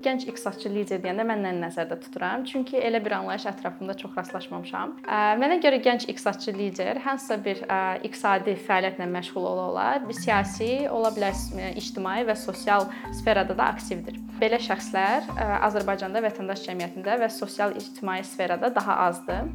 Gənc iqtisadçı lider deyəndə mən nə nəzərdə tuturam? Çünki elə bir anlayış ətrafımda çox rastlaşmamışam. Mənə görə gənc iqtisadçı lider hansısa bir iqtisadi fəaliyyətlə məşğul ola olar, bir siyasi, ola bilər ictimai və sosial sferada da aktivdir. Belə şəxslər Azərbaycanda vətəndaş cəmiyyətində və sosial ictimai sferada daha azdır.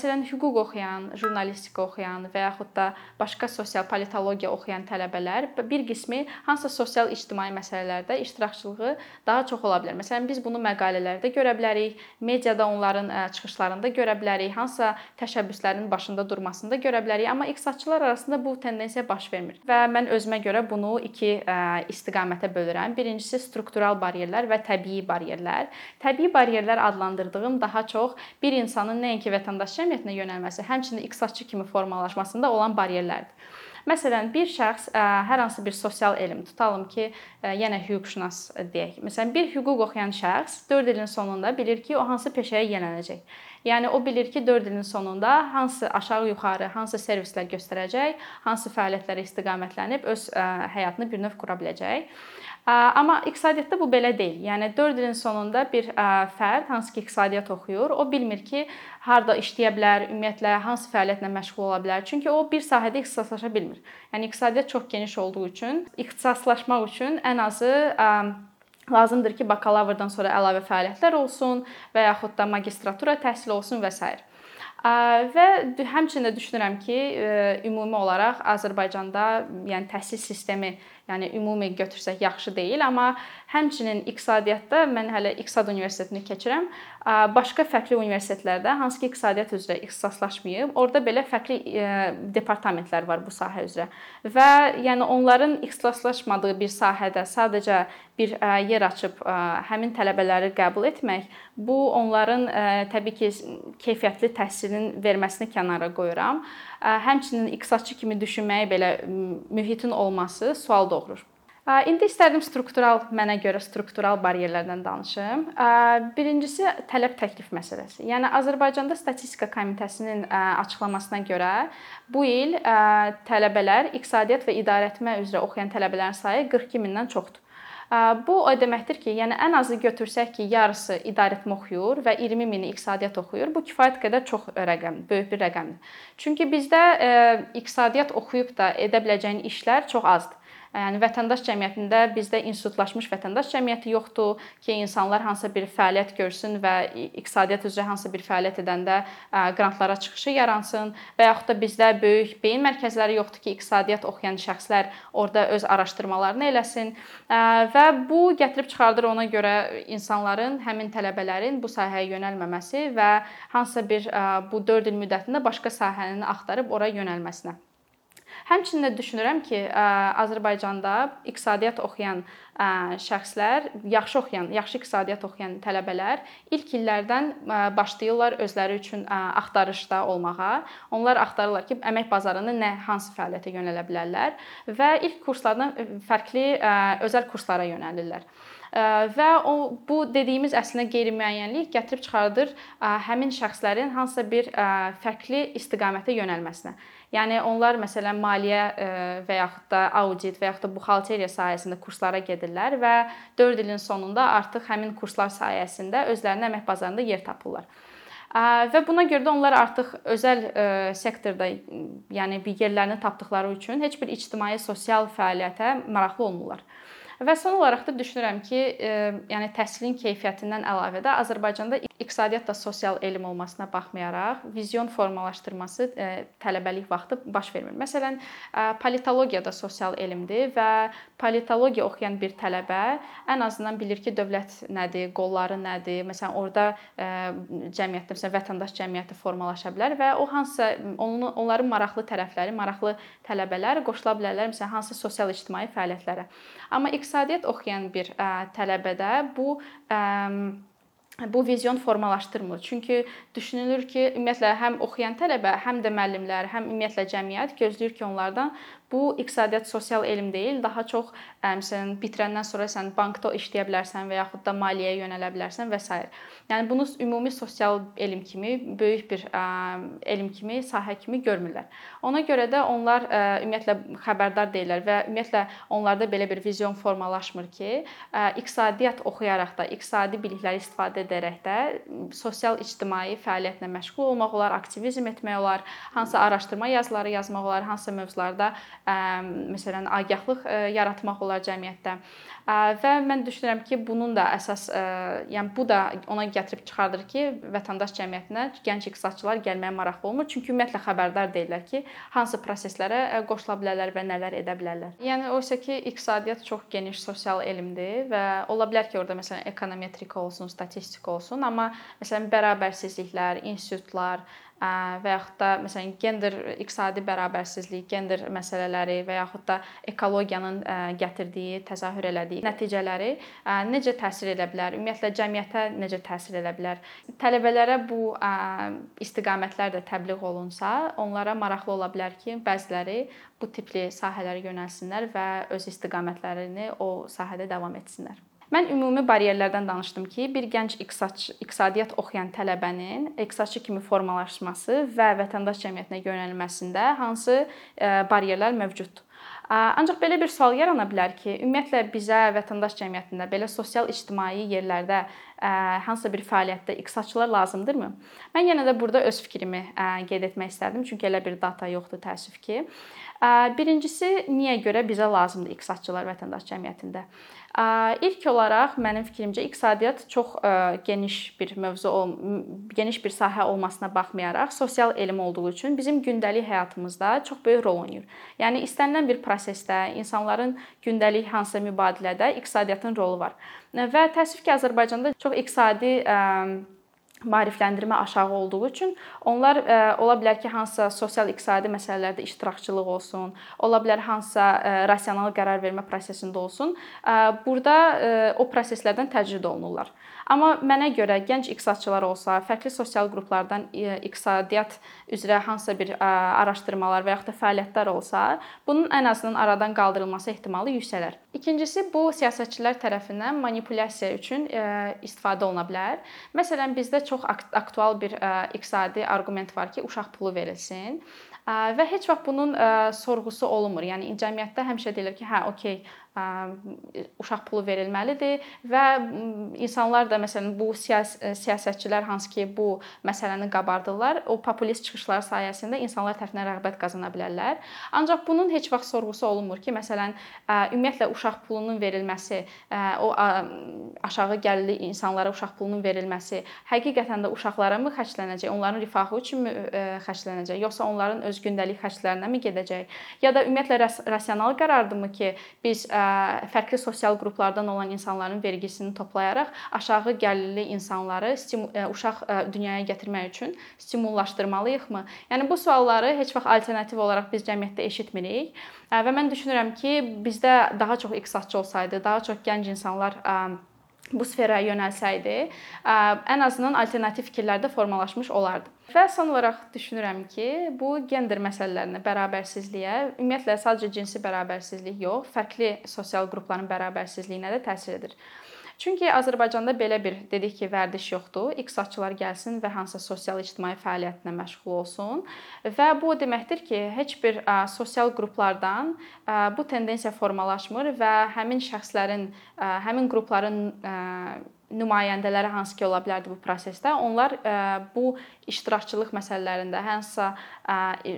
Məsələn, hüquq oxuyan, jurnalistika oxuyan və yaxud da başqa sosial politologiya oxuyan tələbələr bir qismi hansısa sosial ictimai məsələlərdə iştirakçılığı daha çox ola bilər. Məsələn, biz bunu məqalələrdə görə bilərik, mediada onların çıxışlarında görə bilərik, hansısa təşəbbüslərin başında durmasında görə bilərik, amma iqtisadçılar arasında bu tendensiya baş vermir. Və mən özümə görə bunu iki istiqamətə bölürəm. Birincisi struktural baryerlər və təbii baryerlər. Təbii baryerlər adlandırdığım daha çox bir insanın nəinki vətəndaş cəmiyyətinə yönəlməsi, həmçinin iqtisadçı kimi formalaşmasında olan baryerlərdir. Məsələn, bir şəxs hər hansı bir sosial elm tutalım ki, yenə hüquqşünas deyək. Məsələn, bir hüquq oxuyan şəxs 4 ilin sonunda bilir ki, o hansı peşəyə yönələcək. Yəni o bilir ki, 4 ilin sonunda hansı aşağı-yuxarı, hansı servislər göstərəcək, hansı fəaliyyətlərə istiqamətlənib öz həyatını bir növ qura biləcək. Amma iqtisadiyyatda bu belə deyil. Yəni 4 ilin sonunda bir fərd hansı ki iqtisadiyyat oxuyur, o bilmir ki, harda işləyə bilər, ümumiyyətlə hansı fəaliyyətlə məşğul ola bilər. Çünki o bir sahədə ixtisaslaşa bilmir. Yəni iqtisadiyyat çox geniş olduğu üçün ixtisaslaşmaq üçün ən azı lazımdır ki, bakalavrdan sonra əlavə fəaliyyətlər olsun və yaxud da magistratura təhsili olsun və s. Və həmçinin də düşünürəm ki, ümumi olaraq Azərbaycanda yəni təhsil sistemi yəni ümumi götürsək yaxşı deyil, amma həmçinin iqtisadiyyatda mən hələ İqtisad Universitetini keçirəm. Başqa fərqli universitetlərdə hansı ki iqtisadiyyat üzrə ixtisaslaşmayıb, orada belə fərqli departamentlər var bu sahə üzrə. Və yəni onların ixtisaslaşmadığı bir sahədə sadəcə bir yer açıb həmin tələbələri qəbul etmək, bu onların təbii ki keyfiyyətli təhsilin verməsini kənara qoyuram. Həmçinin iqtisadçı kimi düşünməyi belə mühitin olması sual doğurur. İndi istərdim struktural, mənə görə struktural baryerlərdən danışım. Birincisi tələb təklif məsələsi. Yəni Azərbaycanda Statistika Komitəsinin açıqlamasına görə bu il tələbələr iqtisadiyyat və idarəetmə üzrə oxuyan tələbələrin sayı 42 mindən çoxdur. Bu o deməkdir ki, yəni ən azı götürsək ki, yarısı idarəetmə oxuyur və 20 mini iqtisadiyyat oxuyur. Bu kifayət qədər çox rəqəm, böyük bir rəqəmdir. Çünki bizdə iqtisadiyyat oxuyub da edə biləcəyin işlər çox azdır. Yəni vətəndaş cəmiyyətində bizdə institutlaşmış vətəndaş cəmiyyəti yoxdur ki, insanlar hansısa bir fəaliyyət görsün və iqtisadiyyat üzrə hansısa bir fəaliyyət edəndə qrantlara çıxışı yaransın və yaxud da bizdə böyük beyin mərkəzləri yoxdur ki, iqtisadiyyat oxuyan şəxslər orada öz araşdırmalarını eləsin və bu gətirib çıxardır ona görə insanların, həmin tələbələrin bu sahəyə yönəlməməsi və hansısa bir bu 4 il müddətində başqa sahəni axtarıb ora yönəlməsinə. Həmçinin də düşünürəm ki, Azərbaycanda iqtisadiyyat oxuyan şəxslər, yaxşı oxuyan, yaxşı iqtisadiyyat oxuyan tələbələr ilk illərdən başlayırlar özləri üçün axtarışda olmağa. Onlar axtarırlar ki, əmək bazarında nə hansı fəaliyyətə yönələ bilərlər və ilk kurslardan fərqli özəl kurslara yönəlirlər və o bu dediyimiz əslində qeyri-müəyyənlik gətirib çıxardır həmin şəxslərin hansısa bir fərqli istiqamətə yönəlməsinə. Yəni onlar məsələn maliyyə və yaxud da audit və yaxud da buxalteriya sahəsində kurslara gedirlər və 4 ilin sonunda artıq həmin kurslar sayəsində özlərinə əmək bazarında yer tapırlar. Və buna görə də onlar artıq özəl sektorda, yəni bir yerlərini tapdıqları üçün heç bir ictimai sosial fəaliyyətə maraqlı olmurlar. Və son olaraq da düşünürəm ki, e, yəni təhsilin keyfiyyətindən əlavə də Azərbaycanda iqtisadiyyat da sosial elm olmasına baxmayaraq vizyon formalaşdırması e, tələbəlik vaxtı baş vermir. Məsələn, e, politologiya da sosial elmdir və politologiya oxuyan bir tələbə ən azından bilir ki, dövlət nədir, qolları nədir. Məsələn, orada cəmiyyətdə məsələn vətəndaş cəmiyyəti formalaşa bilər və o hansısa onun onların maraqlı tərəfləri, maraqlı tələbələr qoşula bilərlər məsələn hansı sosial ictimai fəaliyyətlərə. Amma iqtisadiyyat oxuyan bir tələbədə bu bu vizyon formalaşdırmır. Çünki düşünülür ki, ümumiyyətlə həm oxuyan tələbə, həm də müəllimlər, həm ümumiyyətlə cəmiyyət gözləyir ki, onlardan Bu iqtisadiyyat sosial elm deyil, daha çox məsələn bitirəndən sonra sən bankda işləyə bilərsən və yaxud da maliyyəyə yönələ bilərsən və s. Yəni bunu ümumi sosial elm kimi, böyük bir elm kimi, sahə kimi görmürlər. Ona görə də onlar ümumiyyətlə xəbərdar deyillər və ümumiyyətlə onlarda belə bir vizyon formalaşmır ki, iqtisadiyyat oxuyaraq da, iqtisadi bilikləri istifadə edərək də sosial ictimai fəaliyyətlə məşğul olmaq olar, aktivizm etmək olar, hansısa araşdırma yazıları yazmaq olar, hansısa mövzularda məsələn agahlıq yaratmaq olar cəmiyyətdə. Və mən düşünürəm ki, bunun da əsas yəni bu da ona gətirib çıxardır ki, vətəndaş cəmiyyətinə gənc iqtisadçılar gəlməyə maraqlı olmur. Çünki ümumiyyətlə xəbərdar deyillər ki, hansı proseslərə qoşula bilərlər və nələr edə bilərlər. Yəni oysa ki, iqtisadiyyat çox geniş sosial elmdir və ola bilər ki, orada məsələn ekonometrika olsun, statistika olsun, amma məsələn bərabərsizliklər, institutlar, və yaxud da məsələn gender iqtisadi bərabərsizlik, gender məsələləri və yaxud da ekologiyanın gətirdiyi, təzahür elədiyi nəticələri necə təsir edə bilər? Ümumiyyətlə cəmiyyətə necə təsir edə bilər? Tələbələrə bu istiqamətlər də təbliğ olunsa, onlara maraqlı ola bilər ki, bəziləri bu tipli sahələrə yönəlsinlər və öz istiqamətlərini o sahədə davam etsinlər. Mən ümumi baryerlərdən danışdım ki, bir gənc iqtisadçı, iqtisadiyyat oxuyan tələbənin iqtisadçı kimi formalaşması və vətəndaş cəmiyyətinə yönəlməsində hansı e, baryerlər mövcuddur? Ancaq belə bir sual yarana bilər ki, ümumiyyətlə bizə vətəndaş cəmiyyətində belə sosial-ictimai yerlərdə hansısa bir fəaliyyətdə iqtisadçılar lazımdırmı? Mən yenə də burada öz fikrimi qeyd etmək istərdim, çünki elə bir data yoxdur təəssüf ki. Birincisi, niyə görə bizə lazımdır iqtisadçılar vətəndaş cəmiyyətində? İlk olaraq mənim fikrimcə iqtisadiyyat çox geniş bir mövzu, geniş bir sahə olmasına baxmayaraq sosial elm olduğu üçün bizim gündəlik həyatımızda çox böyük rol oynayır. Yəni istənilən bir prosesdə, insanların gündəlik hansısa mübadilədə iqtisadiyyatın rolu var. Və təəssüf ki, Azərbaycanda çox iqtisadi maarifləndirmə aşağı olduğu üçün onlar ə, e, ola bilər ki, hansısa sosial-iqtisadi məsələlərdə iştirakçılıq olsun, ola bilər hansısa ə, e, rasional qərar vermə prosesində olsun. Ə, e, burada ə, o proseslərdən təcrid olunurlar. Amma mənə görə gənc iqtisadçılar olsa, fərqli sosial qruplardan iqtisadiyyat üzrə hansısa bir araşdırmalar və yaxud da fəaliyyətlər olsa, bunun ən azından aradan qaldırılması ehtimalı yüksələr. İkincisi, bu siyasətçilər tərəfindən manipulyasiya üçün istifadə oluna bilər. Məsələn, bizdə çox aktual bir iqtisadi arqument var ki, uşaq pulu verilsin və heç vaxt bunun sorğusu olunmur. Yəni cəmiyyətdə həmişə deyilir ki, hə, okey, uşaq pulu verilməlidir və insanlar da məsələn bu siyas siyasətçilər hansı ki, bu məsələni qabardırlar, o populist çıxışlar sayəsində insanlar tərəfindən rəğbət qazana bilərlər. Ancaq bunun heç vaxt sorğusu olunmur ki, məsələn, ümumiyyətlə uşaq pulunun verilməsi, o aşağı gəlirli insanlara uşaq pulunun verilməsi həqiqətən də uşaqlara mı xərclənəcək, onların rifahı üçünmü xərclənəcək, yoxsa onların öz gündəlik xərclərinə mi gedəcək? Ya da ümumiyyətlə rasional qərardırmı ki, biz fərqli sosial qruplardan olan insanların vergisini toplayaraq aşağı gəlirli insanları uşaq dünyaya gətirmək üçün stimullaşdırmalıyıqmı? Yəni bu sualları heç vaxt alternativ olaraq biz cəmiyyətdə eşitmirik və mən düşünürəm ki, bizdə daha çox iqtisadçı olsaydı, daha çox gənc insanlar bu sferaya yönəlsəydi, ən azından alternativ fikirlər də formalaşmış olardı. Və son olaraq düşünürəm ki, bu gender məsələlərinə, bərabərsizliyə, ümumiyyətlə sadəcə cinsi bərabərsizlik yox, fərqli sosial qrupların bərabərsizliyinə də təsir edir. Çünki Azərbaycanda belə bir dedik ki, vərdiş yoxdur. İqtisadçılar gəlsin və hansısa sosial-ictimai fəaliyyətlə məşğul olsun və bu o deməkdir ki, heç bir sosial qruplardan bu tendensiya formalaşmır və həmin şəxslərin, həmin qrupların nümayəndələri hansı ki ola bilərdi bu prosesdə, onlar e, bu iştirakçılıq məsələlərində hansısa e,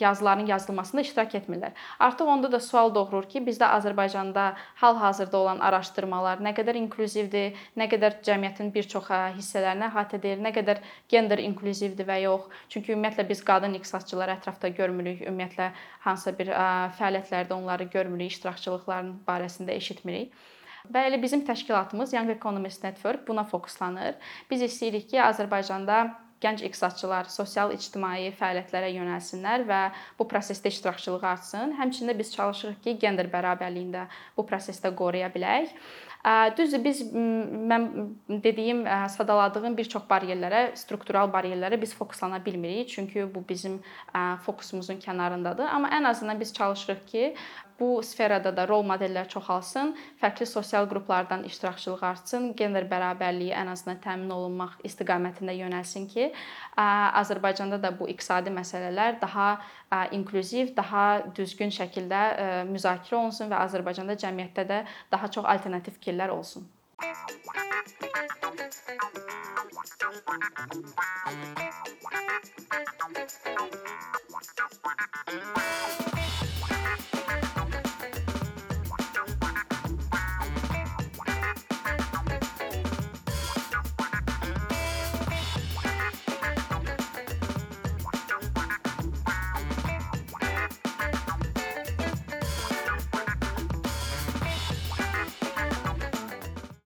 yazıların yazılmasında iştirak etmirlər. Artıq onda da sual doğurur ki, bizdə Azərbaycanda hal-hazırda olan araşdırmalar nə qədər inklüzivdir, nə qədər cəmiyyətin bir çox e, hissələrinə əhatə edir, nə qədər gender inklüzivdir və yox. Çünki ümumiyyətlə biz qadın iqtisadçıları ətrafda görmürük, ümumiyyətlə hansısa bir fəaliyyətlərdə onları görmürük, iştirakçılıqların barəsində eşitmirik. Elə bizim təşkilatımız Young Economist Network buna fokuslanır. Biz istəyirik ki, Azərbaycanda gənc iqtisadçılar sosial-ictimai fəaliyyətlərə yönəlsinlər və bu prosesdə iştirakçılığı artsın. Həmçinin biz çalışırıq ki, gender bərabərliyini də bu prosesdə qoruya bilək. Düzdür, biz mən dediyim, sadaladığım bir çox baryerlərə, struktural baryerlərə biz fokuslana bilmirik, çünki bu bizim fokusumuzun kənarındadır. Amma ən azından biz çalışırıq ki, bu sferada da rol modellər çoxalsın, fərqli sosial qruplardan iştirakçılıq artsın, gender bərabərliyi ən azından təmin olunmaq istiqamətində yönəlsin ki, Azərbaycanda da bu iqtisadi məsələlər daha inklüziv, daha düzgün şəkildə müzakirə olunsun və Azərbaycanda cəmiyyətdə də daha çox alternativ fikirlər olsun. Thank you.